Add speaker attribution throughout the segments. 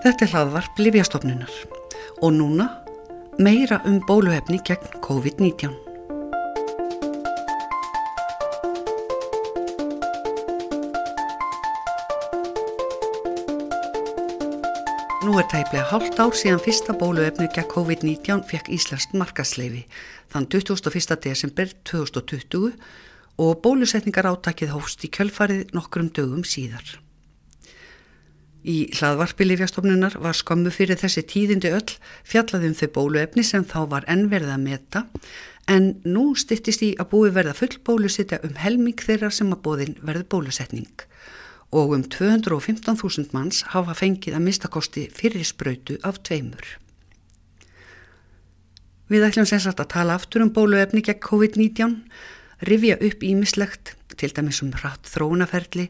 Speaker 1: Þetta er hlaðvarp Livjastofnunar og núna meira um bóluefni gegn COVID-19. Nú er tæplega hálft ár síðan fyrsta bóluefni gegn COVID-19 fekk Íslands markasleifi þann 21. desember 2020 og bólusetningar áttakið hófst í kjölfarið nokkrum dögum síðar. Í hlaðvarpi Livjastofnunar var skömmu fyrir þessi tíðindi öll fjallaðum þau bóluefni sem þá var ennverða að meta en nú styttist í að búi verða full bólusetja um helming þeirra sem að bóðin verði bólusetning og um 215.000 manns hafa fengið að mistakosti fyrir spröytu af tveimur. Við ætlum sem sagt að tala aftur um bóluefni gegn COVID-19, rifja upp ímislegt, til dæmis um hratt þróunaferli,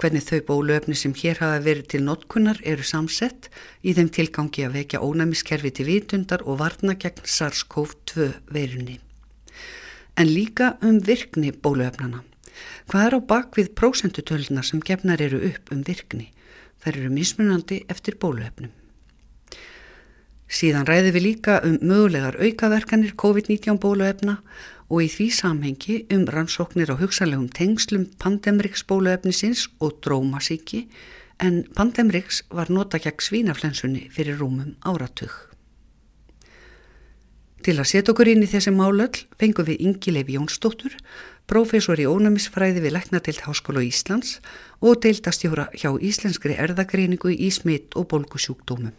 Speaker 1: hvernig þau bóluefni sem hér hafa verið til notkunnar eru samsett í þeim tilgangi að vekja ónæmiskerfi til vitundar og varna gegn SARS-CoV-2 verunni. En líka um virkni bóluefnana. Hvað er á bakvið prósentutölunar sem gefnar eru upp um virkni? Þær eru mismunandi eftir bóluefnum. Síðan ræði við líka um mögulegar aukaverkanir COVID-19 bóluefna og í því samhengi um rannsóknir á hugsalegum tengslum Pandemrix bóluefnisins og drómasíki en Pandemrix var nota gegn svínaflensunni fyrir rúmum áratug. Til að setja okkur inn í þessi málöll fengum við Ingi Leif Jónsdóttur, profesor í ónæmisfræði við Læknatild Háskóla Íslands og deildastjóra hjá Íslenskri erðagreiningu í smitt og bólkusjúkdómum.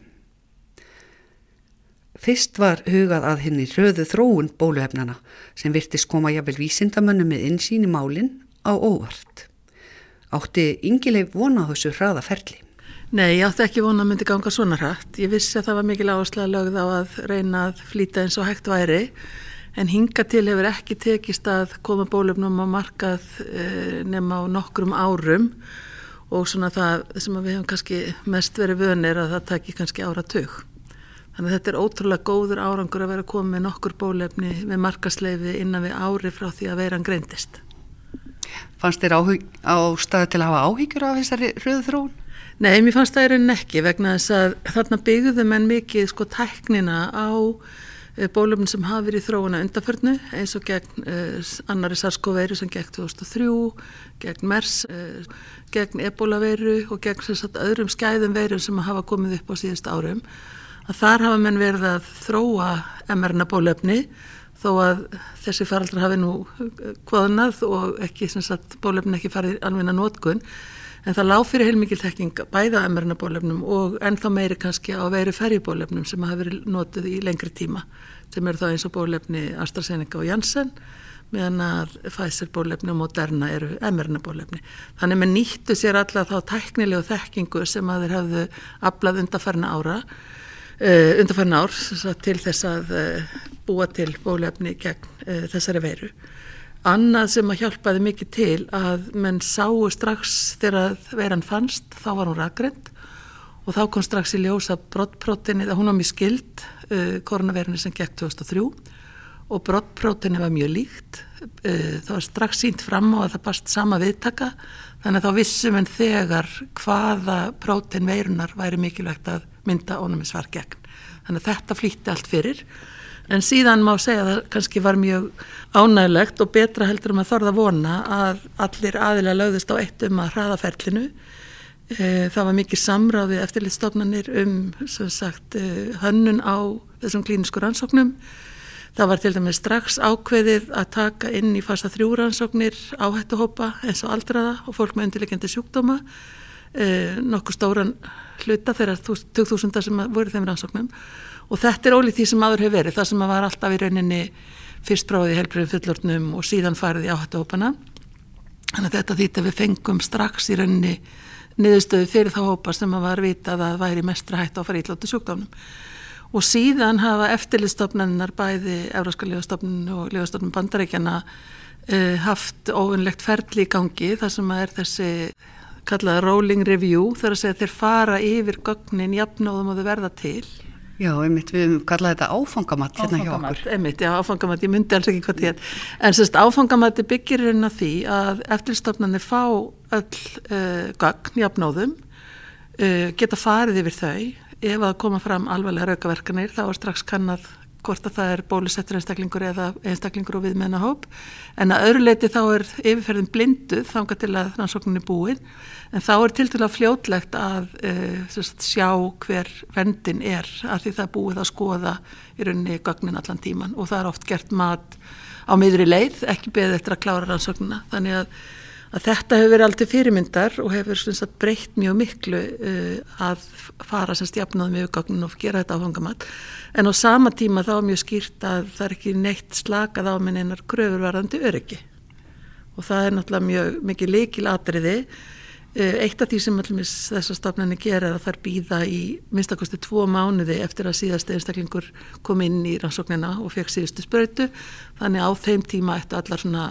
Speaker 1: Fyrst var hugað að henni röðu þróun bóluefnana sem virtist koma jafnvel vísindamönnu með insýn í málinn á óvart. Átti yngileg vona þessu hraða ferli?
Speaker 2: Nei, ég átti ekki vona að myndi ganga svona hratt. Ég vissi að það var mikil áherslega lögð á að reyna að flýta eins og hægt væri en hinga til hefur ekki tekist að koma bólefnum á markað e, nema á nokkrum árum og svona það sem við hefum kannski mest verið vönir að það taki kannski áratug. Þannig að þetta er ótrúlega góður árangur að vera koma með nokkur bólefni með markasleifi innan við ári frá því að vera hann greindist.
Speaker 1: Fannst þér á staðu til að hafa áhyggjur af þessari röðu þróun?
Speaker 2: Nei, mér fannst það er enn ekki vegna þess að þarna byggðum en mikið sko tæknina á eh, bólefni sem hafi verið þróuna undarförnu eins og gegn uh, annari sarskóveiru sem gegn 2003, gegn MERS, uh, gegn ebolaveiru og gegn sagt, öðrum skæðum veirum sem hafa komið upp á síðust árum að þar hafa menn verið að þróa mRNA bólefni þó að þessi faraldra hafi nú kvaðnað og ekki sagt, bólefni ekki farið alveg að nótkun en það lág fyrir heilmikil þekking bæða mRNA bólefnum og ennþá meiri kannski á veiri ferjubólefnum sem hafi verið nótuð í lengri tíma sem eru þá eins og bólefni AstraZeneca og Janssen meðan að Pfizer bólefni og Moderna eru mRNA bólefni. Þannig með nýttu sér alla þá tæknilegu þekkingu sem að þeir hafðu aflað undarferna ára eh, undarfærin ár til þess að uh, búa til bólefni gegn uh, þessari veru. Annað sem að hjálpaði mikið til að menn sáu strax þegar veran fannst, þá var hún rakrind og þá kom strax í ljósa brottprótinni, það hún var mjög skild koronaverinu sem gegn 2003 og brottprótinni var mjög líkt, það var strax sínt fram að það bast sama viðtaka þannig að þá vissum en þegar hvaða prótin veirunar væri mikilvægt að mynda ónumisvar gegn. Þannig að þetta flýtti allt fyrir en síðan má segja að það kannski var mjög ánægilegt og betra heldur um að þorða vona að allir aðilega lögðist á eitt um að hraðaferlinu. E, það var mikið samráði eftirlitstofnanir um sagt, e, hönnun á þessum klínisku rannsóknum. Það var til dæmis strax ákveðið að taka inn í fasa þrjúrannsóknir áhættuhópa eins og aldraða og fólk með undirlegjandi sjúkdóma eh, nokkuð stóran hluta þeirra 2000 sem voru þeim rannsóknum. Og þetta er ólið því sem aður hefur verið það sem var alltaf í rauninni fyrst prófið í helbriðum fullortnum og síðan farið í áhættuhópana þannig að þetta þýtt að við fengum strax í rauninni niðurstöðu fyrir þá hópa sem var vitað að væri mestra hætt á að fara ítlótu sjúkdómnum. Og síðan hafa eftirlistofnennar bæði Európska lífastofnun og lífastofnun bandaríkjana uh, haft óvinnlegt ferli í gangi þar sem að er þessi kallaða rolling review þar að segja þeir fara yfir gögnin jafnóðum og þau verða til.
Speaker 1: Já, einmitt, við kallaðum þetta áfangamatt hérna hjá okkur.
Speaker 2: Einmitt, já, áfangamatt, ég myndi alls ekki hvað því að, en sérst áfangamatti byggir hérna því að eftirstofnarnir fá öll uh, gögn jafnóðum, uh, geta farið yfir þau, ef að koma fram alvarlega raukaverkanir þá er strax kannad hvort að það er bólusettur einstaklingur eða einstaklingur og viðmennahóp en að öðru leiti þá er yfirferðin blinduð þángar til að rannsóknin er búin. En þá er til til að fljótlegt að uh, sagt, sjá hver vendin er að því það búið að skoða í rauninni gögnin allan tíman og það er oft gert mat á miðri leið, ekki beðið eftir að klára rannsóknina. Þannig að að þetta hefur verið alltaf fyrirmyndar og hefur sagt, breytt mjög miklu uh, að fara sem stjafnaði með aukagnin og gera þetta áfangamat en á sama tíma þá er mjög skýrt að það er ekki neitt slakað á minn einar gröfurvarðandi öryggi. Og það er náttúrulega mjög mikið leikil atriði uh, eitt af því sem þessar stofnarnir gera er að þær býða í minnstakosti tvo mánuði eftir að síðast einstaklingur kom inn í rannsóknina og fekk síðustu spröytu þannig á þeim tíma eftir allar svona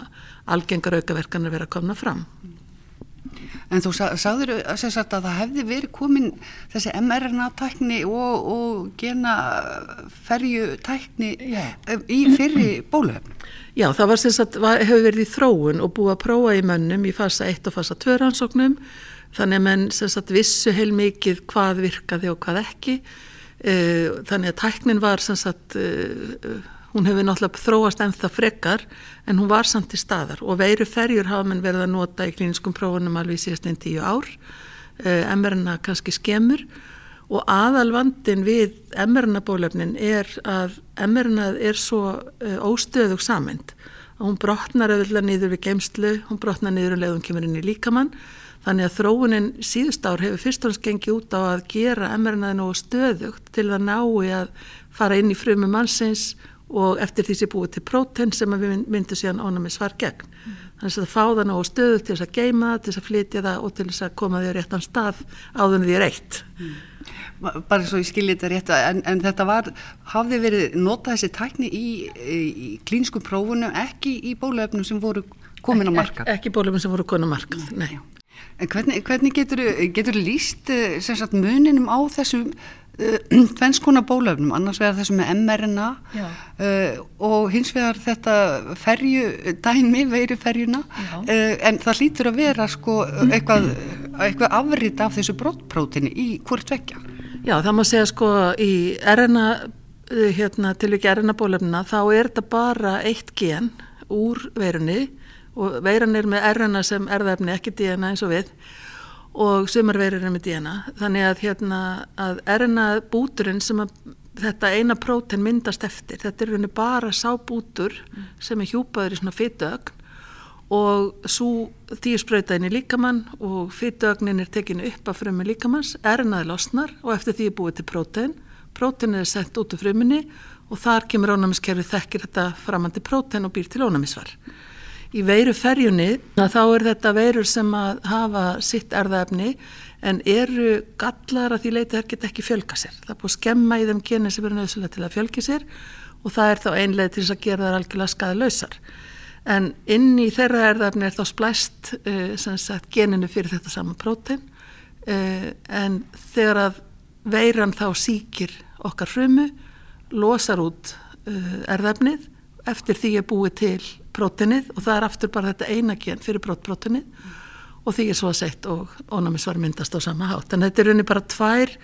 Speaker 2: algengar aukaverkanir vera að komna fram.
Speaker 1: En þú sagður að það hefði verið komin þessi mRNA-tækni og, og genaferju-tækni í fyrri bólöfn?
Speaker 2: Já, það var sem sagt, hefur verið í þróun og búið að prófa í mönnum í fasa 1 og fasa 2 rannsóknum. Þannig að menn sem sagt vissu heil mikið hvað virkaði og hvað ekki. Eh, þannig að tæknin var sem sagt eh, hún hefur náttúrulega þróast ennþá frekar en hún var samt í staðar. Og veiru ferjur hafa mann verið að nota í klíniskum prófunum alveg síðast einn tíu ár. Uh, MRNA kannski skemur. Og aðalvandin við MRNA bólefnin er að MRNA er svo uh, óstöðug samend og hún brotnar auðvitað nýður við geimslu, hún brotnar nýður um leiðum kemur inn í líkamann. Þannig að þróunin síðust ár hefur fyrst og hans gengið út á að gera MRNA nú stöðugt til að nái að fara inn í frumum mannsins og eftir því sem búið til próten sem við myndum síðan ánami svar gegn. Mm. Þannig að það fá það ná stöðu til þess að geima það, til þess að flytja það og til þess að koma því á réttan stað áður því reitt. Mm.
Speaker 1: Bara svo ég skilji þetta rétt en, en þetta var, hafði verið notað þessi tækni í, í klínsku prófunum, ekki í bólöfnum sem voru komin á markað?
Speaker 2: Ek, ekki bólöfnum sem voru komin á markað, nei.
Speaker 1: En hvernig, hvernig getur þú líst eh, sagt, muninum á þessum tvennskona bólöfnum, annars vegar þessum með mRNA uh, og hins vegar þetta ferju dæmi, veiru ferjuna uh, en það lítur að vera sko eitthvað, eitthvað afrit af þessu brottprótini í hvort vekja
Speaker 2: Já, það má segja sko í RNA hérna, til ekki RNA bólöfnuna þá er þetta bara eitt gen úr veirunni og veiran er með RNA sem erðafni, ekki DNA eins og við og sumarverið er með DNA þannig að, hérna, að RNA búturinn sem að þetta eina próten myndast eftir þetta er rauninni bara sábútur sem er hjúpaður í svona fytuögn og svo því spröytaðin í líkamann og fytuögnin er tekinu upp af frömmu líkamanns RNA er losnar og eftir því er búið til próten próten er sendt út af frömmunni og þar kemur ónæmiskerfið þekkir þetta framandi próten og býr til ónæmisvar í veiruferjunni þá er þetta veirur sem að hafa sitt erðaefni en eru gallar að því leiti þær geta ekki fjölga sér. Það er búið að skemma í þeim geni sem eru nöðsulega til að fjölgi sér og það er þá einlega til þess að gera þær algjörlega skadi lausar. En inn í þeirra erðaefni er þá splæst uh, geninu fyrir þetta sama prótein uh, en þegar að veiran þá síkir okkar frumu, losar út uh, erðaefnið eftir því að búið til prótenið og það er aftur bara þetta eina gen fyrir prótprótenið mm. og því er svo að sett og ónæmisvar myndast á sama hátt. En þetta er unni bara tvær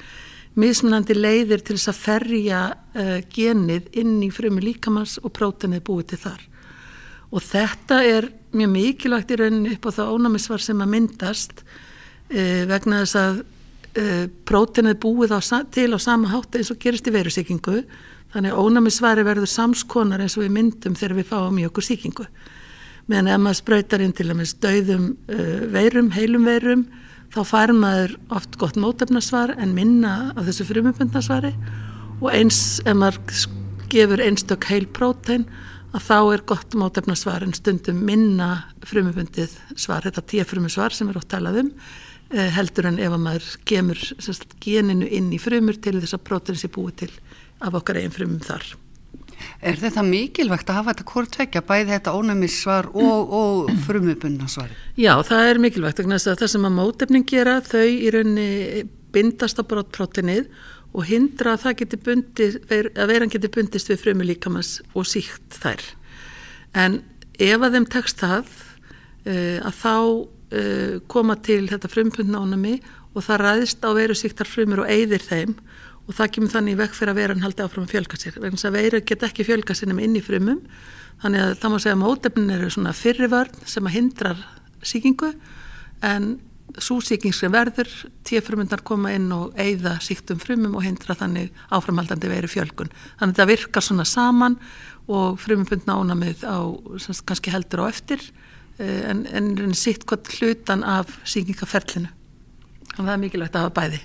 Speaker 2: mismunandi leiðir til þess að ferja uh, genið inn í frumi líkamanns og prótenið búið til þar. Og þetta er mjög mikilvægt í rauninni upp á það ónæmisvar sem að myndast uh, vegna þess að uh, prótenið búið á, til á sama hátt eins og gerist í verusíkingu Þannig að ónæmisvari verður samskonar eins og við myndum þegar við fáum í okkur síkingu. Meðan ef maður spröytar inn til að með stöðum uh, veirum, heilum veirum, þá fær maður oft gott mótefnarsvar en minna af þessu frumubundnarsvari og eins ef maður gefur einstök heil prótein að þá er gott mótefnarsvar en stundum minna frumubundið svar, þetta tíafrumusvar sem er ótt talað um, uh, heldur en ef maður gemur sagt, geninu inn í frumur til þess að prótein sé búið til af okkar einn frumum þar.
Speaker 1: Er þetta mikilvægt að hafa þetta hvort tvekja, bæði þetta ónæmissvar og, og frumubunnarsvar?
Speaker 2: Já, það er mikilvægt. Það sem að mótefning gera, þau í raunni bindast á brottprótinnið og hindra að það geti bundist, að veran geti bundist við frumu líkamans og síkt þær. En ef að þeim tekst það, uh, að þá uh, koma til þetta frumbundna ónæmi og það ræðist á veru síktar frumur og eigðir þeim og það kemur þannig vekk fyrir að vera hann haldi áfram að fjölga sér. Vegna þess að veiru get ekki fjölga sér nema inn í frumum. Þannig að það má segja að mótefnin eru svona fyrrivörn sem að hindrar síkingu en svo síking sem verður tífrumundar koma inn og eigða síktum frumum og hindra þannig áframhaldandi veiru fjölgun þannig að það virkar svona saman og frumumbundna ánamið á kannski heldur á eftir eh, en, en sitt hvort hlutan af síkingaferlinu þannig að það er mikilvægt að hafa bæði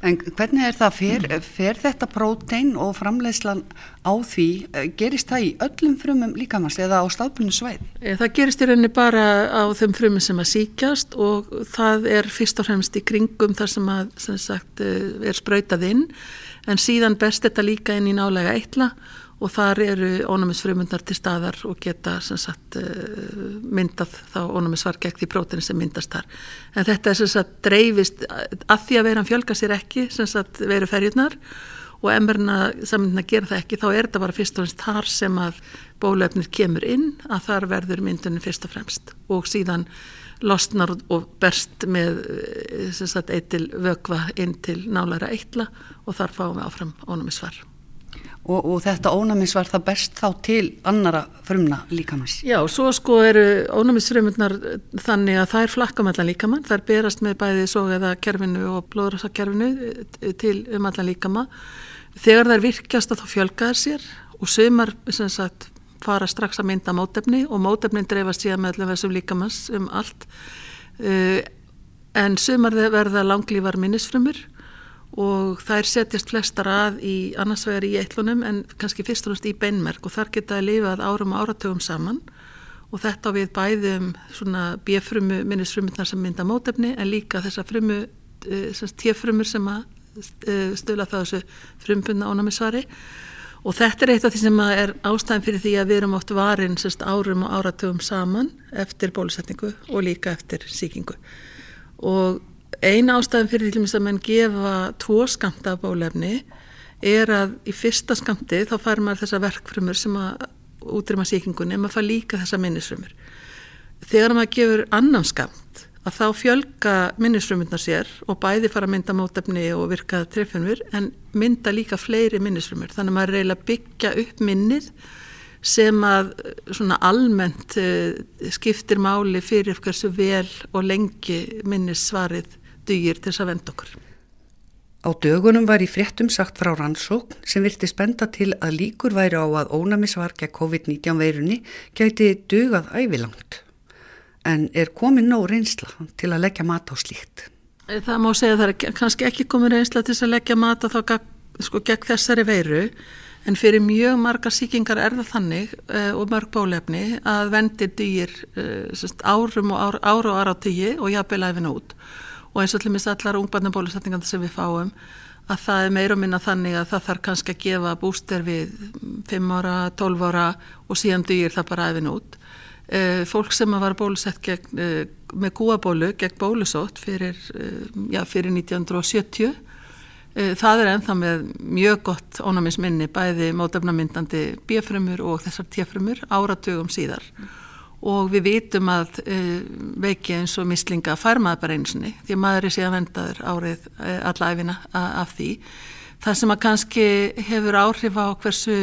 Speaker 1: En hvernig er það, fer, fer þetta prótein og framleiðslan á því, eh, gerist það í öllum frumum líkamans eða á stafbunni svæð?
Speaker 2: Eh, það gerist í rauninni bara á þeim frumum sem að síkjast og það er fyrst og fremst í kringum þar sem að sem sagt, eh, er sprautað inn en síðan best þetta líka inn í nálega eitla og þar eru ónæmisfrumundar til staðar og geta sagt, eh, myndað þá ónæmisvar gegn því prótini sem myndast þar. En þetta er sagt, dreifist að því að vera hann fjölga sér ekki, sagt, veru ferjurnar og emmerna samindina gera það ekki, þá er þetta bara fyrst og fremst þar sem að bólöfnir kemur inn að þar verður myndunum fyrst og fremst og síðan losnar og berst með eh, eittil vögva inn til nálæra eitla og þar fáum við áfram ónæmisvar
Speaker 1: og, og þetta ónæmisvar það best þá til annara frumna líkamans.
Speaker 2: Já, svo sko eru ónæmisfrumurnar þannig að það er flakka um líkamann, það er berast með bæði sógeða kerfinu og blóðrösakerfinu eh, til um allan líkama. Þegar er virkjast að þá fjölgaður sér og sömar sagt, fara strax að mynda mótefni og mótefnin dreifast síðan með allir þessum líkamans um allt. Uh, en sömar verða langlífar minnisfrumur og þær setjast flestar að í annarsvegar í eittlunum en kannski fyrst og náttúrulega í beinmerk og þar geta að lifað árum og áratögum saman. Og þetta við bæðum svona bjöfrumu minnisfrumunar sem mynda mótefni en líka þessa frumu, eh, tjefrumur sem að eh, stöla það þessu frumbunna ónæmisvari. Og þetta er eitt af því sem er ástæðin fyrir því að við erum oft varin sérst, árum og áratögum saman eftir bólusetningu og líka eftir síkingu og Eina ástæðan fyrir til að mann gefa tvo skamta bólefni er að í fyrsta skamti þá fær maður þessa verkfrömmur sem að útrýma síkingunni en maður fær líka þessa minnisfrömmur. Þegar maður gefur annan skamt að þá fjölga minnisfrömmurnar sér og bæði fara að mynda mótefni og virka trefnumur en mynda líka fleiri minnisfrömmur þannig að maður reyla byggja upp minnið sem að svona almennt uh, skiptir máli fyrir hversu vel og lengi minnissvarið dugir til þess að venda okkur.
Speaker 1: Á dögunum var í fréttum sagt frá rannsókn sem virti spenda til að líkur væri á að ónæmisvarkja COVID-19 veirunni gæti dugað ævilangt. En er komin nóg reynsla til að leggja mat á slíkt?
Speaker 2: Það má segja að það er kannski ekki komin reynsla til að leggja mat á þá sko, gegn þessari veiru en fyrir mjög marga síkingar er það þannig uh, og mörg bólefni að vendir dýr uh, árum og ára á tíu og jafnvel æfina út og eins og til og með allar ungbarnabólusetningar sem við fáum að það er meira og minna þannig að það þarf kannski að gefa búster við 5 ára, 12 ára og síðan dýr það bara efinn út. E, fólk sem var bólusett gegn, e, með gúabólu gegn bólusótt fyrir, e, já, fyrir 1970 það er enþá með mjög gott ónæmisminni bæði mótefnamyndandi bíafrömmur og þessar tíafrömmur áratugum síðar. Og við vitum að uh, veiki eins og mislinga fær maður bara einsinni því að maður er síðan vendaður árið uh, allæfina af því. Það sem að kannski hefur áhrif á hversu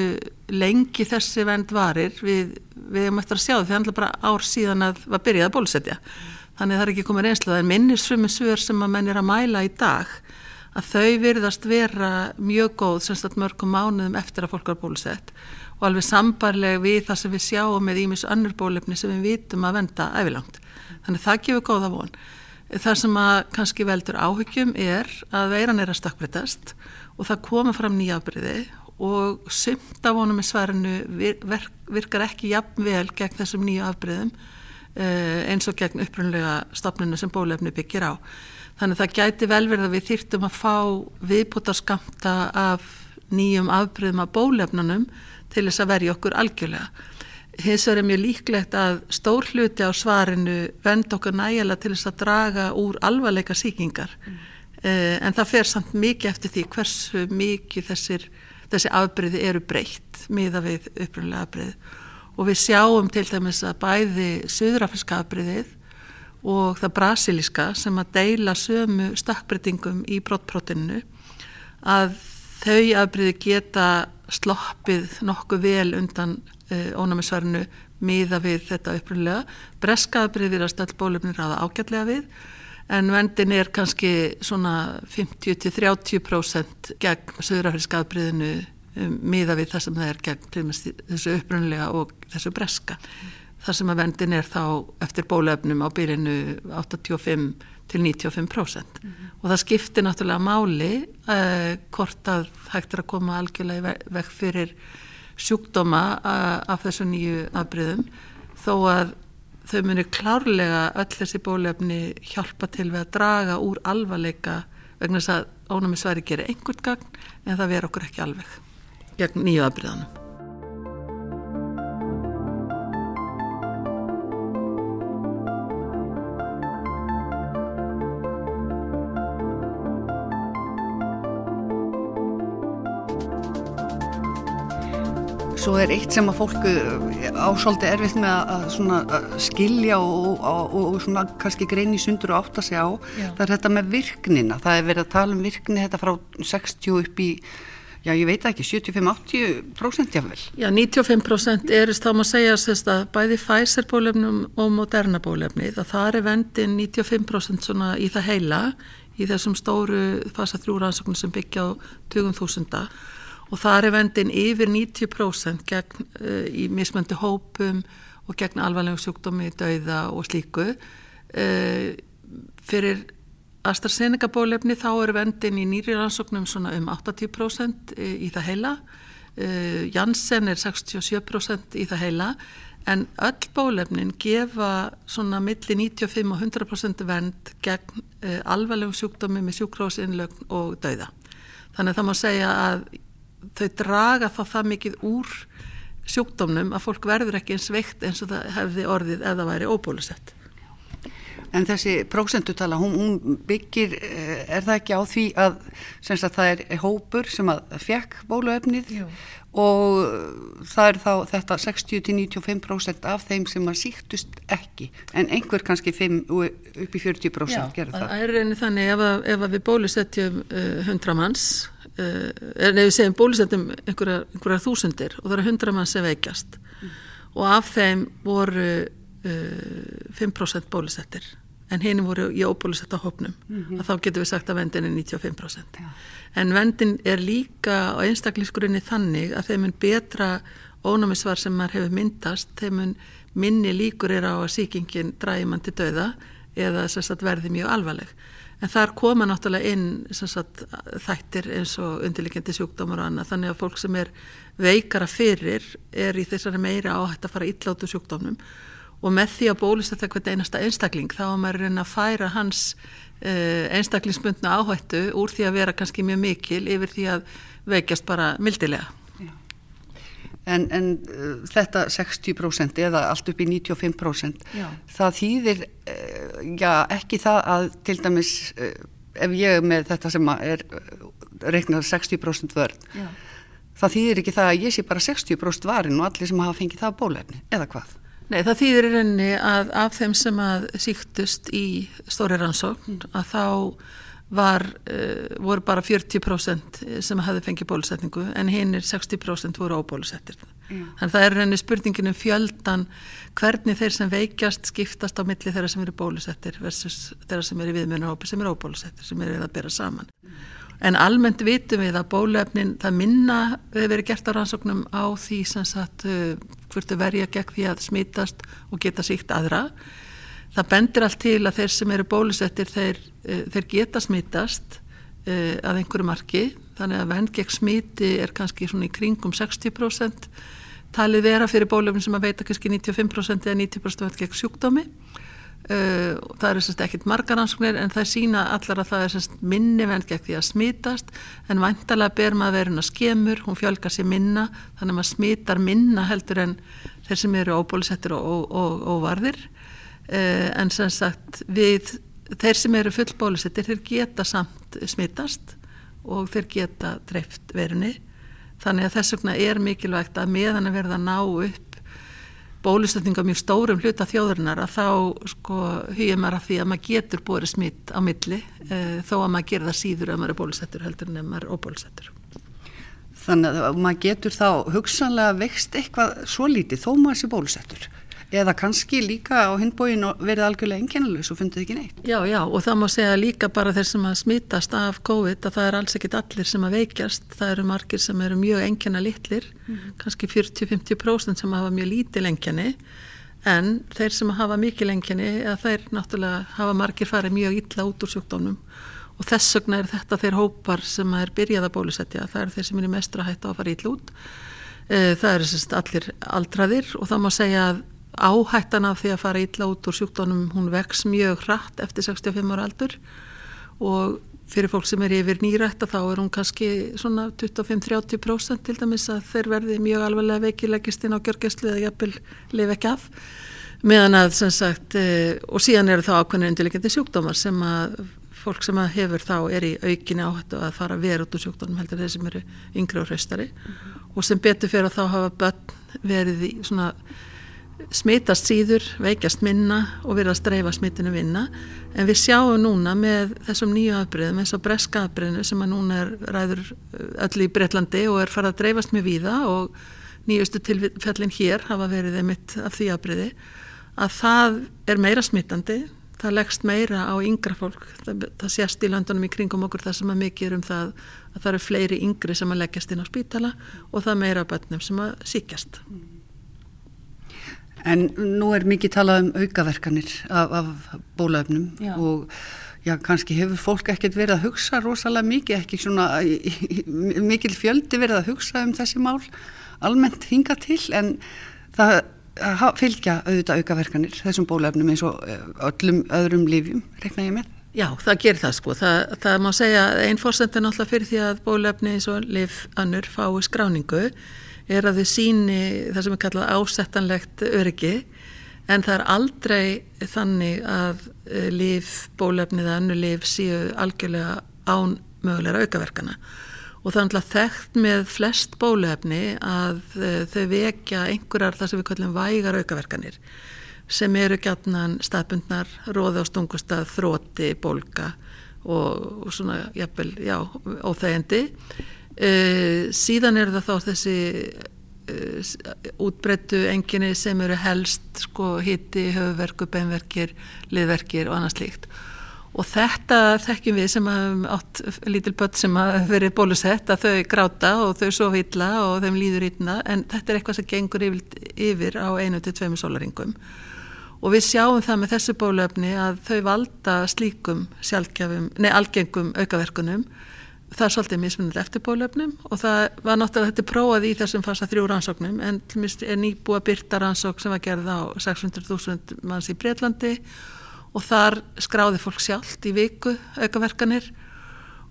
Speaker 2: lengi þessi vend varir við, við erum eftir að sjá því það er bara ár síðan að var byrjað að bólusetja. Þannig að það er ekki komið reynslu það er minnisfrumi svör sem að menn er að mæla í dag að þau virðast vera mjög góð semst að mörgum mánuðum eftir að fólk var bólusett og alveg sambarlega við það sem við sjáum með ímis önnur bólefni sem við vitum að venda æfilangt. Þannig það gefur góða von. Það sem að kannski veldur áhyggjum er að veiran er að stakkbreytast og það koma fram nýjafbyrði og sumt af honum í svarinu virkar ekki jafn vel gegn þessum nýju afbyrðum eh, eins og gegn upprunlega stopninu sem bólefni byggir á. Þannig það gæti vel verið að við þýrtum að fá viðbútarskamta af nýjum afbyrðum af bólefnunum til þess að verja okkur algjörlega. Hins vegar er mjög líklegt að stór hluti á svarinu vend okkur nægilega til þess að draga úr alvarleika síkingar mm. uh, en það fer samt mikið eftir því hversu mikið þessir, þessi afbreyði eru breytt miða við upprunlega afbreyði og við sjáum til dæmis að bæði söðrafriska afbreyðið og það brasilíska sem að deila sömu stakkbreytingum í brottprótinu að þau afbríði geta sloppið nokkuð vel undan uh, ónæmisvarinu miða við þetta upprunlega. Breska afbríði viðrast all bólefnir aða ágætlega við en vendin er kannski svona 50-30% gegn söðurafriska afbríðinu um, miða við það sem það er gegn þessu upprunlega og þessu breska. Mm. Það sem að vendin er þá eftir bólefnum á byrjinu 85 til 95% mm -hmm. og það skiptir náttúrulega máli uh, hvort að hægt er að koma algjörlega vekk fyrir sjúkdóma uh, af þessu nýju afbríðum þó að þau munir klárlega öll þessi bólefni hjálpa til við að draga úr alvarleika vegna þess að ónæmisværi gerir einhvern gagn en það ver okkur ekki alveg gegn nýju afbríðanum.
Speaker 1: Svo er eitt sem að fólku eh, ásáldi erfitt með að, að skilja og, og, og svona kannski grein í sundur og átta sig á. Já. Það er þetta með virknina. Það er verið að tala um virkni þetta frá 60 upp í, já ég veit ekki, 75-80% jáfnvel.
Speaker 2: Já, 95% er þá maður segja sérst, að bæði Pfizer bólefnum og Moderna bólefni það þar er vendin 95% svona í það heila í þessum stóru fasa þrjúrannsóknum sem byggja á 20.000 og það er vendin yfir 90% gegn, uh, í mismöndu hópum og gegn alvarlegum sjúkdómi, dauða og slíku. Uh, fyrir AstraZeneca bólefni þá er vendin í nýri rannsóknum svona um 80% í það heila. Uh, Janssen er 67% í það heila en öll bólefnin gefa svona milli 95 og 100% vend gegn alvarlegum sjúkdómi með sjúkrósinlögn og dauða. Þannig að það má segja að þau draga þá það mikið úr sjúkdómnum að fólk verður ekki eins veikt eins og það hefði orðið ef það væri óbólusett.
Speaker 1: En þessi prósendutala, hún, hún byggir, eh, er það ekki á því að, að það er hópur sem að fekk bóluefnið Jú. og það er þá þetta 60-95% af þeim sem að síktust ekki, en einhver kannski 5 upp í 40% gerur það. Já,
Speaker 2: það er reyni þannig ef, að, ef að við bólusetjum uh, 100 manns Uh, en ef við segjum bólusettum einhverjar, einhverjar þúsundir og það eru hundra mann sem veikjast mm. og af þeim voru uh, 5% bólusettir en henni voru í óbólusetta hópnum mm -hmm. að þá getur við sagt að vendin er 95% ja. en vendin er líka á einstakliskurinni þannig að þeim mun betra ónámisvar sem maður hefur myndast þeim mun minni líkur er á að síkingin dræði mann til döða eða verði mjög alvarleg En þar koma náttúrulega inn sagt, þættir eins og undirlikjandi sjúkdómar og annað þannig að fólk sem er veikara fyrir er í þessari meira áhætt að fara illáttu sjúkdómnum og með því að bólist þetta eitthvað einasta einstakling þá er maður reyna að færa hans uh, einstaklingsbundna áhættu úr því að vera kannski mjög mikil yfir því að veikjast bara mildilega.
Speaker 1: En, en uh, þetta 60% eða allt upp í 95% já. það þýðir uh, já, ekki það að til dæmis uh, ef ég með þetta sem er uh, reiknar 60% vörn já. það þýðir ekki það að ég sé bara 60% varin og allir sem hafa fengið það bólefni eða hvað?
Speaker 2: Nei það þýðir í rauninni að af þeim sem að síktust í stóri rannsókn að þá var, uh, voru bara 40% sem hefði fengið bólusetningu en hinn er 60% voru óbólusettir mm. þannig að það er henni spurningin um fjöldan hvernig þeir sem veikjast skiptast á milli þeirra sem eru bólusettir versus þeirra sem eru viðmjörnahópi sem eru óbólusettir sem eru að bera saman mm. en almennt vitum við að bóluefnin það minna hefur verið gert á rannsóknum á því sem sagt uh, hvertu verja gegn því að smítast og geta síkt aðra það bendir allt til að þeir sem eru bólusettir þeir, þeir geta smítast uh, að einhverju marki. Þannig að vend gegn smíti er kannski svona í kringum 60% talið vera fyrir bólefni sem að veita kannski 95% eða 90% vend gegn sjúkdómi. Uh, það eru sérst ekkit margar ansóknir en það sína allar að það er sérst minni vend gegn því að smítast en vantalega ber maður verið að skemur, hún fjölgar sér minna þannig að maður smítar minna heldur en þeir sem eru óbólusettir og, og, og varðir. Uh, en sem sagt við þeir sem eru fullbólusettir þeir geta samt smittast og þeir geta dreift verunni þannig að þess vegna er mikilvægt að meðan að verða að ná upp bólusetninga mjög stórum hluta þjóðurinnar að þá sko hugja maður að því að maður getur búið smitt á milli e, þó að maður gerir það síður að maður er bólusettur heldur en maður er óbólusettur.
Speaker 1: Þannig að maður getur þá hugsanlega vext eitthvað svo lítið þó maður sé bólusettur eða kannski líka á hindbóin verið algjörlega enginnulegs og fundið ekki neitt.
Speaker 2: Já, já og það má segja líka bara þeir sem að smítast af COVID að það er alls ekkit allir sem að veikjast, það eru margir sem eru mjög enginna litlir, mm. kannski 40-50% sem hafa mjög lítið lengjani en þeir sem hafa mikið lengjani þeir náttúrulega hafa margir farið mjög illa út úr sjúkdónum og þess vegna er þetta þeir hópar sem er byrjað að bólusetja, það er þeir sem er mestra hægt á að fara ítl út. Eh, það eru allir aldraðir og það má segja að áhættan af því að fara ítla út úr sjúkdónum hún vex mjög hratt eftir 65 ára aldur. Og fyrir fólk sem er yfir nýrætta þá er hún kannski svona 25-30% til dæmis að þeir verði mjög alveglega veikilegist inn á gjörgæslu eða jafnvel lifa ekki af. Meðan að sem sagt e, og síðan eru þá ákveðinu undirleikandi sjúkdómar sem að fólk sem að hefur þá er í aukinni áhættu að fara verið út úr sjúkdónum heldur þeir sem eru yngri og hraustari. Mm -hmm. og sem betur fyrir að þá hafa börn verið í svona smitast síður, veikjast minna og verða að streifa smitinu vinna en við sjáum núna með þessum nýju afbreyðum eins og breska afbreyðinu sem að núna er ræður öll í Breitlandi og er farið að dreifast með víða og nýjustu tilfellin hér hafa verið einmitt af því afbreyði að það er meira smittandi það leggst meira á yngra fólk. Það, það sést í löndunum í kringum okkur það sem að mikið er um það að það eru fleiri yngri sem að leggjast inn á spítala og það meira bönnum sem að síkjast
Speaker 1: En nú er mikið talað um aukaverkanir af, af bólöfnum já. og já, kannski hefur fólk ekkert verið að hugsa rosalega mikið, ekki svona mikil fjöldi verið að hugsa um þessi mál almennt hinga til en það fylgja auðvitað aukaverkanir þessum bólöfnum eins og eh, öllum öðrum lífjum, rekna ég með.
Speaker 2: Já, það gerir það sko. Það, það má segja einn fórsend er náttúrulega fyrir því að bólöfni eins og lif annur fái skráningu er að þau síni það sem er kallað ásettanlegt öryggi en það er aldrei þannig að eh, líf, bólefnið eða annu líf séu algjörlega án mögulegra aukaverkana. Og það er alltaf þekkt með flest bólefni að eh, þau vekja einhverjar það sem við kallum vægar aukaverkanir sem eru gætnan staðbundnar, róði á stungustað, þróti, bólka og, og svona, jafnvel, já, óþægindi Uh, síðan er það þá þessi uh, útbreyttu enginni sem eru helst sko hitti, höfuverku, beinverkir, liðverkir og annað slíkt. Og þetta þekkjum við sem hafum átt lítil börn sem hafa verið bólusett að þau gráta og þau sofa illa og þeim líður illa en þetta er eitthvað sem gengur yfir, yfir á einu til tveimu sólaringum og við sjáum það með þessu bólöfni að þau valda slíkum sjálfgjafum, nei algengum aukaverkunum það er svolítið mismunandi eftir bólöfnum og það var náttúrulega þetta prófað í þessum fasa þrjú rannsóknum en er nýbúa byrta rannsók sem var gerð á 600.000 manns í Breitlandi og þar skráði fólk sjálft í viku aukaverkanir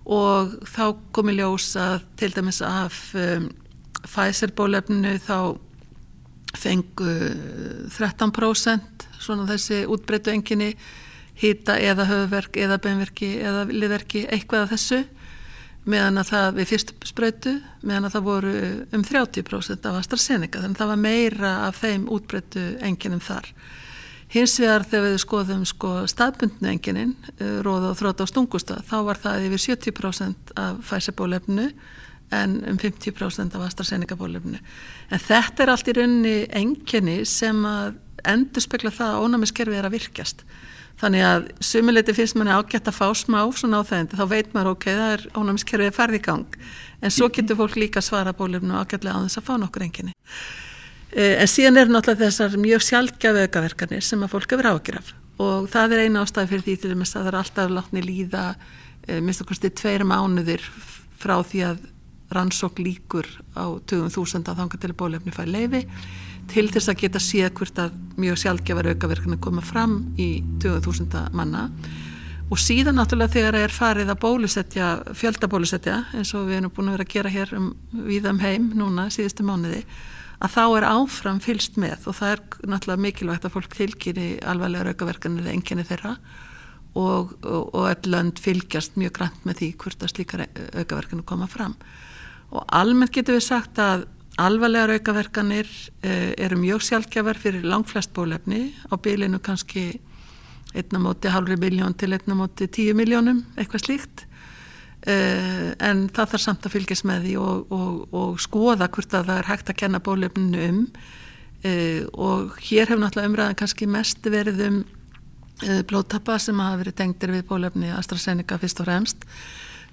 Speaker 2: og þá komi ljós að til dæmis af um, Pfizer bólöfninu þá fengu 13% svona þessi útbreytu enginni hýta eða höfverk eða beinverki eða liðverki eitthvað af þessu meðan að það við fyrst spröytu meðan að það voru um 30% af AstraZeneca þannig að það var meira af þeim útbreytu enginum þar. Hins vegar þegar við skoðum sko staðbundnu enginin uh, róða og þróta á stungustad þá var það yfir 70% af Pfizer-bólefnu en um 50% af AstraZeneca bólefnu en þetta er allt í raunni engini sem að endur spekla það að ónæmiskerfi er að virkjast Þannig að sumuleiti finnst manni ágætt að fá smá svona á þeim, þá veit maður ok, það er ónámskerfið færði í gang, en svo getur fólk líka svara bólefnu ágætlega á þess að fá nokkur enginni. E, en síðan er náttúrulega þessar mjög sjálfgjafu aukaverkanir sem að fólk hefur ágjöraf og það er eina ástæði fyrir því til þess að það er alltaf látni líða, e, minnst okkur stið tveir mánuðir frá því að rannsók líkur á 20.000 að þanga til bólefni fæði leifi til þess að geta séð hvert að mjög sjálfgefar aukaverkana koma fram í 20.000 manna. Og síðan náttúrulega þegar er farið að bólusetja, fjöldabólusetja eins og við erum búin að vera að gera hér um, við um heim núna síðustu mánuði að þá er áfram fylst með og það er náttúrulega mikilvægt að fólk tilkynni alvarlega aukaverkanir eða enginni þeirra og, og, og öll lönd fylgjast mjög grænt með því hvert að slíkar aukaverkanir koma fram. Og almennt getur við sagt að alvarlegar aukaverkanir uh, eru mjög sjálfgjafar fyrir langflest bólefni á bylinu kannski einna móti halvri miljón til einna móti tíu miljónum, eitthvað slíkt. Uh, en það þarf samt að fylgjast með því og, og, og skoða hvort að það er hægt að kenna bólefninu um. Uh, og hér hefur náttúrulega umræðan kannski mest verið um blóttappa sem hafa verið tengdir við bólefni AstraZeneca fyrst og fremst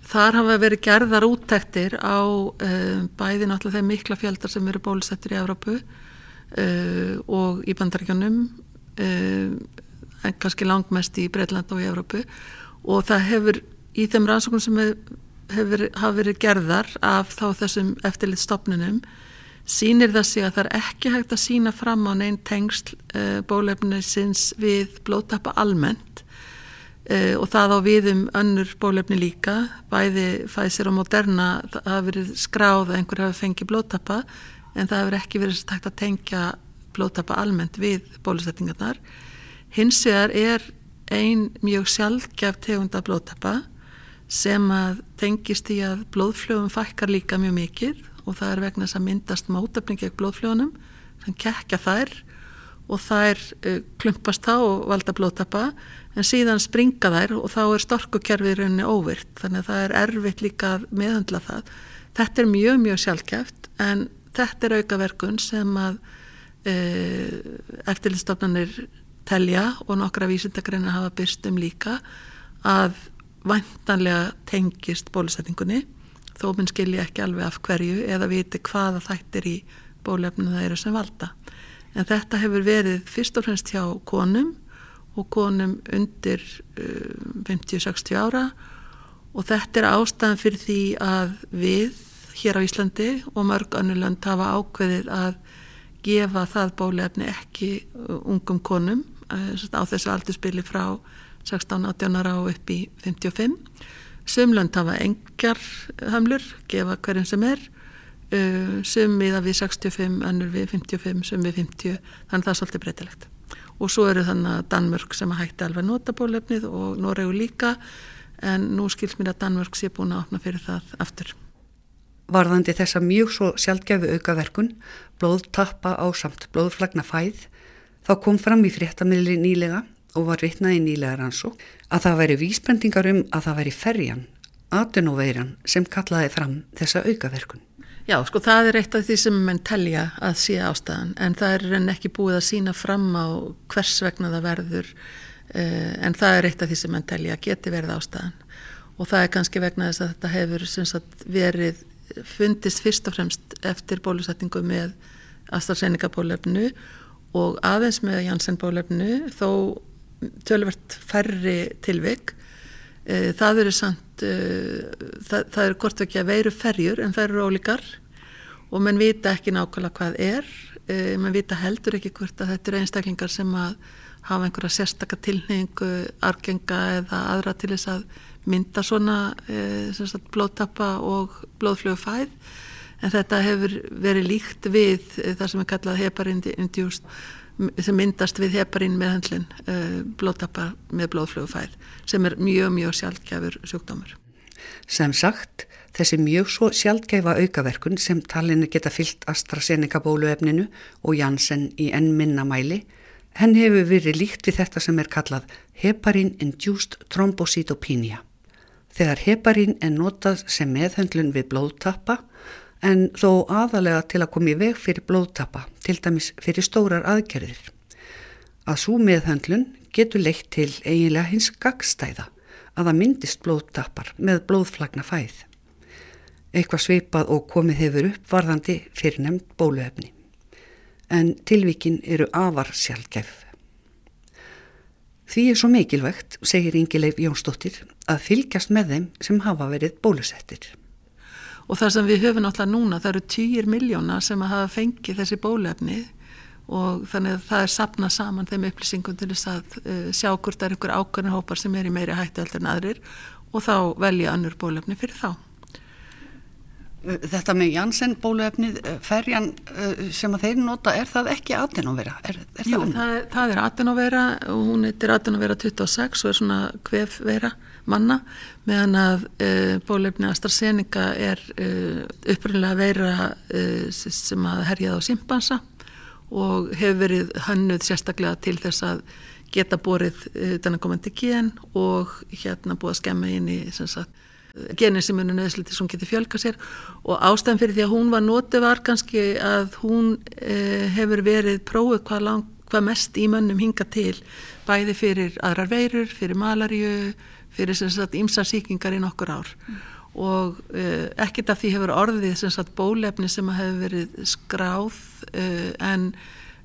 Speaker 2: Þar hafa verið gerðar úttektir á uh, bæði náttúrulega þeim mikla fjöldar sem eru bólusettur í Evrópu uh, og í bandaríkjónum uh, en kannski langmest í Breitland og í Evrópu. Og það hefur í þeim rannsóknum sem hefur, hafa verið gerðar af þá þessum eftirlit stopnunum sínir það sig að það er ekki hægt að sína fram á neinn tengsl bólefnisins við blóttappa almennt Uh, og það á við um önnur bólefni líka, bæði Pfizer og Moderna, það hafi verið skráð að einhver hafi fengið blóttappa en það hefur ekki verið takt að tengja blóttappa almennt við bólusettingarnar. Hins vegar er ein mjög sjálfgeft tegunda blóttappa sem að tengist í að blóðflögum fækkar líka mjög mikið og það er vegna þess að myndast mótöfning gegn blóðflögunum sem kekja þær og þær uh, klumpast þá og valda blóttappa en síðan springa þær og þá er storkukerfið rauninni óvirt þannig að það er erfitt líka að meðhandla það. Þetta er mjög mjög sjálfkæft en þetta er aukaverkun sem að e, eftirlistofnanir telja og nokkra vísindagreina hafa byrst um líka að vantanlega tengist bólusetningunni þó minn skilji ekki alveg af hverju eða viti hvaða þættir í bólefninu það eru sem valda. En þetta hefur verið fyrst og fremst hjá konum og konum undir uh, 50-60 ára og þetta er ástæðan fyrir því að við hér á Íslandi og mörg önnulönd hafa ákveðið að gefa það bólefni ekki uh, ungum konum uh, á þessu aldurspili frá 16-18 ára og upp í 55. Sumlönd hafa engjar hamlur, gefa hverjum sem er, uh, sum miða við 65, önnur við 55, sum við 50, þannig að það er svolítið breytilegt og svo eru þannig að Danmörk sem að hætti alveg nota bólefnið og Noregu líka en nú skils mér að Danmörk sé búin að opna fyrir það aftur.
Speaker 1: Varðandi þessa mjög svo sjálfgefu aukaverkun, blóðtappa á samt blóðflagna fæð, þá kom fram í fréttamili nýlega og var vitnaði nýlega rannsó að það væri vísbendingar um að það væri ferjan, atunóveiran sem kallaði fram þessa aukaverkun.
Speaker 2: Já, sko það er eitt af því sem menn telja að sé ástæðan en það er enn ekki búið að sína fram á hvers vegna það verður uh, en það er eitt af því sem menn telja að geti verið ástæðan. Og það er kannski vegna þess að þetta hefur sagt, verið fundist fyrst og fremst eftir bólusetningu með AstraZeneca bólefnu og aðeins með Janssen bólefnu þó tölvert færri tilvik. Uh, það eru samt uh, það, það eru hvort ekki að veiru ferjur en það eru ólíkar og mann vita ekki nákvæmlega hvað er uh, mann vita heldur ekki hvort að þetta eru einstaklingar sem að hafa einhverja sérstakka tilningu, argenga eða aðra til þess að mynda svona uh, blóttappa og blóðflögufæð en þetta hefur verið líkt við það sem er kallað heparindjúst sem myndast við heparín meðhandlin uh, blóttappa með blóðflögufæð sem er mjög, mjög sjálfgjafur sjúkdómur.
Speaker 1: Sem sagt, þessi mjög svo sjálfgæfa aukaverkun sem talinu geta fyllt AstraZeneca bóluefninu og Janssen í enn minnamæli, henn hefur verið líkt við þetta sem er kallað heparin-induced thrombocytopenia. Þegar heparin er notað sem meðhöndlun við blóðtappa, en þó aðalega til að koma í veg fyrir blóðtappa, til dæmis fyrir stórar aðgerðir. Að svo meðhöndlun getur leitt til eiginlega hins gagstæða að það myndist blóðtappar með blóðflagna fæð. Eitthvað sveipað og komið hefur upp varðandi fyrir nefnd bóluefni. En tilvíkin eru afar sjálfgæf. Því er svo mikilvægt, segir Ingileif Jónsdóttir, að fylgjast með þeim sem hafa verið bólusettir.
Speaker 2: Og það sem við höfum náttúrulega núna, það eru týjir miljóna sem hafa fengið þessi bólefni og þannig að það er sapnað saman þeim upplýsingum til þess að uh, sjá hvort það er einhver ákveðin hópar sem er í meiri hættu heldur en aðrir og þá velja annur bólefni fyrir þá.
Speaker 1: Þetta með Janssen bóluefnið, ferjan sem að þeir nota, er það ekki atenovera? Er,
Speaker 2: er Jú, það, það, það er atenovera og hún heitir atenovera 26 og er svona kvefvera manna meðan að e, bólefni AstraZeneca er e, upprunlega vera e, sem að herjaða á simpansa og hefur verið hannuð sérstaklega til þess að geta borið þennan komandi gen og hérna búið að skemma inn í genin sem er nöðslítið sem getur fjölka sér. Og ástæðan fyrir því að hún var notið var kannski að hún hefur verið prófið hvað, lang, hvað mest í mönnum hinga til bæði fyrir aðrar veirur, fyrir malaríu fyrir ímsarsýkingar í nokkur ár mm. og uh, ekkert af því hefur orðið sagt bólefni sem hefur verið skráð uh, en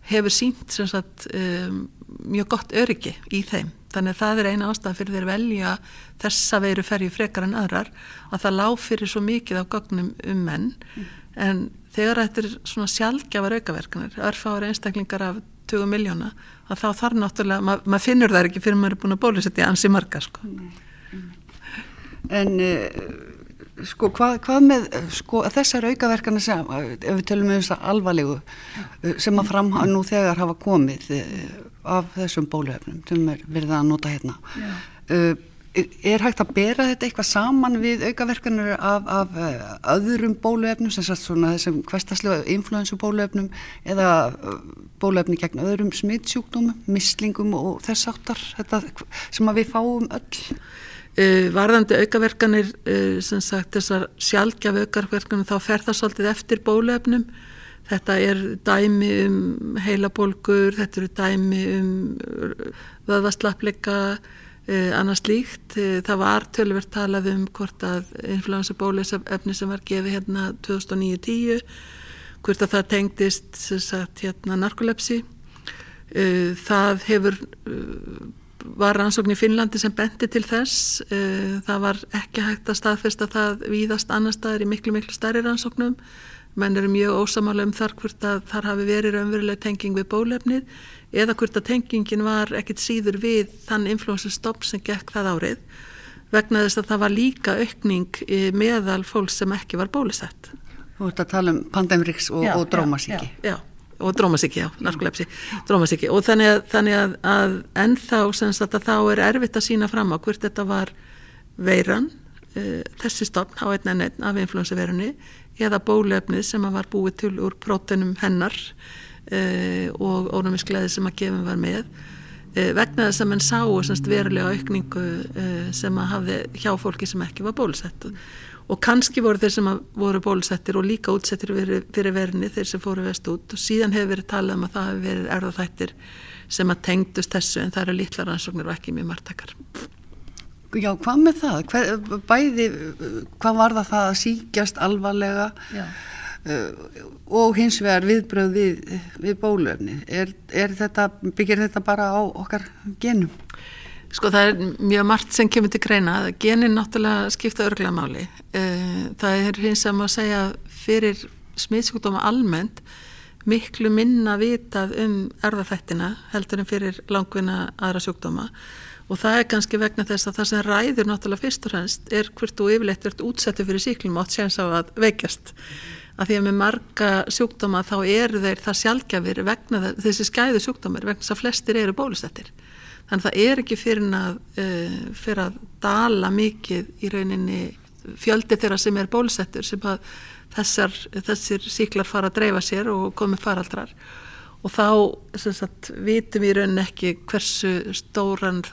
Speaker 2: hefur sínt sagt um, mjög gott öryggi í þeim þannig að það er eina ástæðan fyrir þeir velja þessa veiru ferju frekar en aðrar að það lág fyrir svo mikið á gögnum um menn mm. en þegar þetta er svona sjálfgjafar aukaverkanir örfáður einstaklingar af 20 miljóna að þá þarf náttúrulega, ma maður finnur það ekki fyrir maður er búin að bólusetja ansi marga sko.
Speaker 1: En uh, sko hvað, hvað með sko, þessar aukaverkana sem, ef við tölum um þess að alvarlegu uh, sem að fram nú þegar hafa komið uh, af þessum bóluhefnum sem er verið að nota hérna er hægt að bera þetta eitthvað saman við aukaverkanur af, af uh, öðrum bóluefnum sem sagt svona þessum hverstaslega influensu bóluefnum eða uh, bóluefni gegn öðrum smittsjúkdómum, mislingum og þess áttar þetta sem að við fáum öll?
Speaker 2: Uh, Varðandi aukaverkanir sem sagt þessar sjálfgjaf aukaverkanum þá fer það svolítið eftir bóluefnum. Þetta er dæmi um heilabólgur, þetta eru dæmi um vöðvaslappleika Uh, annars líkt, uh, það var tölverkt talað um hvort að influensa bólusefni sem var gefið hérna 2009-10 hvort að það tengdist sagt, hérna narkolepsi. Uh, það hefur var rannsókn í Finnlandi sem bendi til þess. Það var ekki hægt að staðfesta það víðast annar staðir í miklu miklu stærri rannsóknum menn eru mjög ósamála um þar hvort að þar hafi verið raunveruleg tenging við bólefnið eða hvort að tengingin var ekkit síður við þann influensustopp sem gekk það árið vegna þess að það var líka aukning meðal fólk sem ekki var bólusett.
Speaker 1: Þú ert að tala um pandemriks og, og drómasíki.
Speaker 2: Já, já, og drómasíki, já, narkolepsi, drómasíki og þannig að, þannig að, að ennþá að þá er erfitt að sína fram á hvert þetta var veiran, uh, þessi stopn á einn en einn af influensaveirunni eða bólefnið sem var búið til úr prótenum hennar uh, og ónumiskleði sem að gefum var með uh, vegna þess að mann sáu semst, verulega aukningu uh, sem að hafði hjá fólki sem ekki var bólusett og kannski voru þeir sem voru bólusettir og líka útsettir fyrir, fyrir verðinni þeir sem fóru vest út. Og síðan hefur verið talað um að það hefur verið erðaþættir sem að tengdust þessu en það eru lítlar ansóknir og ekki mjög margtakar
Speaker 1: Já, hvað með það? Hver, bæði, hvað var það að síkjast alvarlega uh, og hins vegar viðbröð við, við bólöfni? Er, er þetta, byggir þetta bara á okkar genum?
Speaker 2: Sko það er mjög margt sem kemur til greina. Genin náttúrulega skipta örglega máli. Uh, það er hins að maður segja fyrir smiðsjúkdóma almennt miklu minna vitað um erðafættina heldur en fyrir langvinna aðra sjúkdóma og það er kannski vegna þess að það sem ræður náttúrulega fyrst og fremst er hvert þú yfirleitt ert útsettu fyrir síklum átt séns á að veikjast. Að því að með marga sjúkdóma þá eru þeir það sjálfgjafir vegna þessi skæðu sjúkdómar vegna þess að flestir eru bólusettir. Þannig að það er ekki fyrir að, uh, fyrir að dala mikið í rauninni fjöldi þeirra sem er bólusettur sem að þessar, þessir síklar fara að dreifa sér og komi faraldrar og þá sagt, vitum við raunin ekki hversu stóran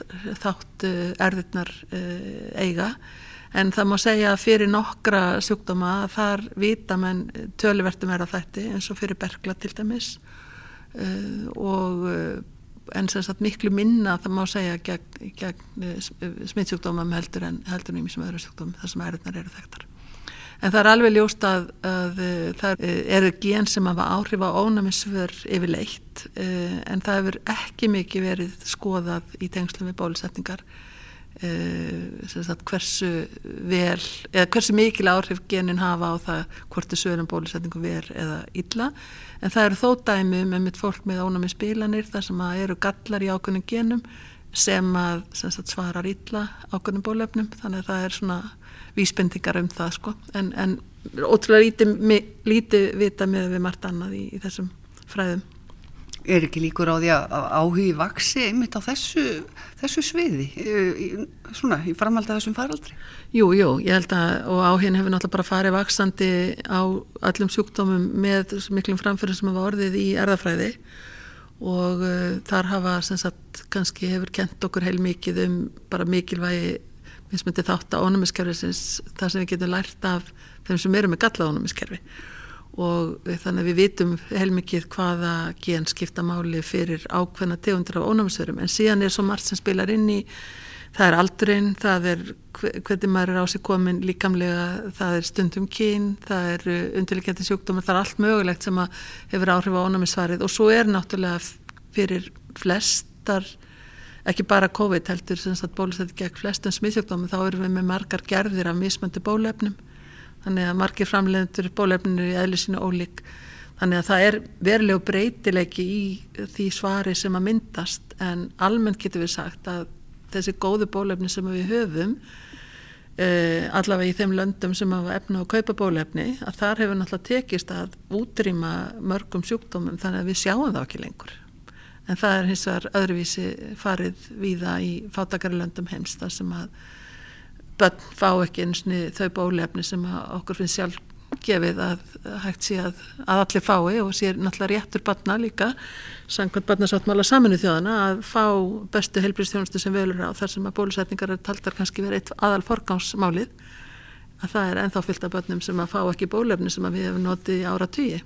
Speaker 2: þátt erðirnar uh, eiga. En það má segja að fyrir nokkra sjúkdóma þar vita menn töluvertum er að þætti eins og fyrir bergla til dæmis. Og en sem sagt miklu minna það má segja gegn, gegn smittsjúkdómam heldur en heldur nými sem öðru sjúkdóm þar sem erðirnar eru þekktar En það er alveg ljóst að, að eh, það eru gen sem hafa áhrif á ónæmisför yfirleitt eh, en það hefur ekki mikið verið skoðað í tengslu við bólusetningar eh, hversu vel, eða hversu mikil áhrif genin hafa á það hvort þið sögum bólusetningu ver eða illa. En það eru þó dæmi með mitt fólk með ónæmisspilanir þar sem eru gallar í ákveðnum genum sem að sem sagt, svarar illa ákveðnum bólefnum þannig að það er svona vísbendingar um það sko en, en ótrúlega lítið, lítið vita með við margt annað í, í þessum fræðum.
Speaker 1: Er ekki líkur á því að áhugi vaksi einmitt á þessu, þessu sviði, svona í framhald af þessum faraldri?
Speaker 2: Jú, jú, ég held að og áhugin hefur náttúrulega bara farið vaksandi á allum sjúkdómum með miklum framfyrir sem hafa orðið í erðafræði og uh, þar hafa sem sagt kannski hefur kent okkur heil mikið um bara mikilvægi mismundi þátt að ónumiskerfisins það sem við getum lært af þeim sem eru með galla ónumiskerfi og þannig að við vitum heilmikið hvaða gen skipta máli fyrir ákveðna tegundur af ónumisverum en síðan er svo margt sem spilar inn í það er aldurinn, það er hvernig maður er á sig komin líkamlega það er stundum kín, það er undirleikjandi sjúkdómar, það er allt mögulegt sem hefur áhrif á ónumisvarið og svo er náttúrulega fyrir flestar ekki bara COVID heldur sem sagt bólusætti gegn flestum smiðsjókdómi þá erum við með margar gerðir af mismöndu bólefnum þannig að margir framleiðendur bólefninu í eðli sínu ólík. Þannig að það er verilegu breytileiki í því svari sem að myndast en almennt getur við sagt að þessi góðu bólefni sem við höfum uh, allavega í þeim löndum sem hafa efna og kaupa bólefni að þar hefur náttúrulega tekist að útrýma mörgum sjúkdómum þannig að við sjáum það ekki lengur en það er hins vegar öðruvísi farið víða í fátakarlöndum heims þar sem að börn fá ekki einsni þau bólefni sem okkur finnst sjálf gefið að hægt sé að, að allir fái og sér náttúrulega réttur barna líka samkvæmt barnasáttmála saminu þjóðana að fá bestu heilbríðstjónustu sem velur á þar sem að bólusetningar er taldar kannski verið eitt aðal forgámsmálið að það er enþá fyllt af börnum sem að fá ekki bólefni sem að við hefum notið ára tugi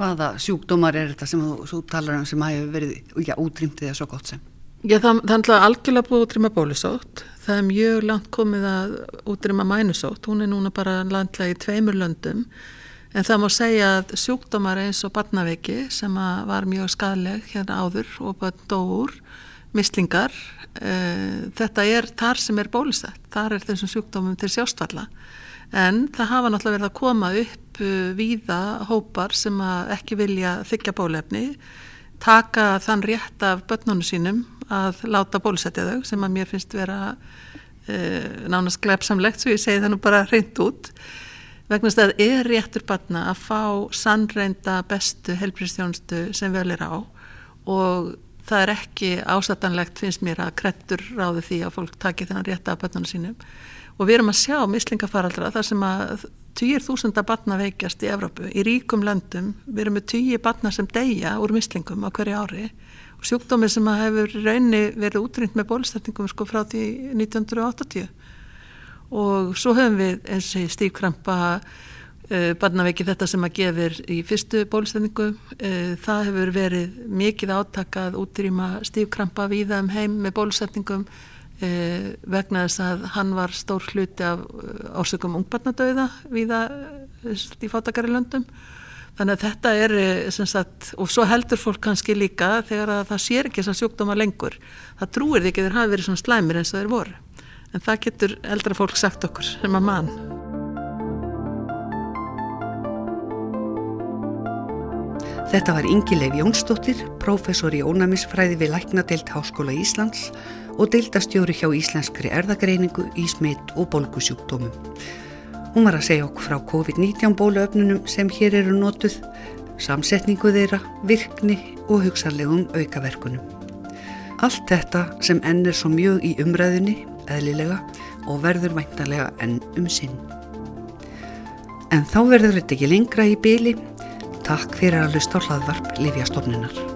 Speaker 1: hvaða sjúkdómar er þetta sem þú, talar um sem hafi verið já, útrýmtið eða svo gott sem?
Speaker 2: Já, það, það er alltaf algjörlega búið útrýma bólusótt. Það er mjög langt komið að útrýma mænusótt. Hún er núna bara landlega í tveimur löndum. En það má segja að sjúkdómar eins og barnaveiki sem var mjög skadleg hérna áður og bara dóur, mislingar, e, þetta er þar sem er bólusett. Þar er þessum sjúkdómum til sjástfalla. En það hafa náttúrulega verið að koma upp uh, víða hópar sem ekki vilja þykja bólefni, taka þann rétt af börnunum sínum að láta bólusetja þau sem að mér finnst vera e, nánast glepsamlegt svo ég segi það nú bara reynd út. Vegna að er réttur barna að fá sannreinda bestu helbriðstjónustu sem vel er á og það er ekki ásættanlegt finnst mér að krettur ráði því að fólk taki þennan rétt af börnunum sínum og við erum að sjá mislingafaraldra þar sem að týjir þúsunda batna veikjast í Evrópu, í ríkum löndum. Við erum með týjir batna sem deyja úr mislingum á hverju ári. Og sjúkdómi sem hefur raunni verið útrýnt með bólstættingum sko frá því 1980 og svo höfum við eins og stífkrampa uh, barnaveiki þetta sem að gefir í fyrstu bólstætningu uh, það hefur verið mikið átakað útrýma stífkrampa víða um heim með bólstætningum eh, vegna þess að hann var stór hluti af eh, ungbarnadauða viða eh, í fátakari löndum. Þannig að þetta er eh, sagt, og svo heldur fólk kannski líka þegar það sér ekki þess að sjúkdóma lengur. Það trúir því ekki þeir hafi verið svona slæmir eins og þeir voru. En það getur eldra fólk sagt okkur sem að mann
Speaker 1: Þetta var Ingi Leif Jónsdóttir, professor í ónæmisfræði við Læknadeilt Háskóla Íslands og deildastjóri hjá Íslenskri erðagreiningu í smitt og bólkusjúkdómum. Hún var að segja okkur frá COVID-19 bóluöfnunum sem hér eru notuð, samsetningu þeirra, virkni og hugsanlegum aukaverkunum. Allt þetta sem enn er svo mjög í umræðinni, eðlilega og verður væntalega enn um sinn. En þá verður þetta ekki lengra í byli. Takk fyrir að hlusta á hlaðvarp Livjastofnunar.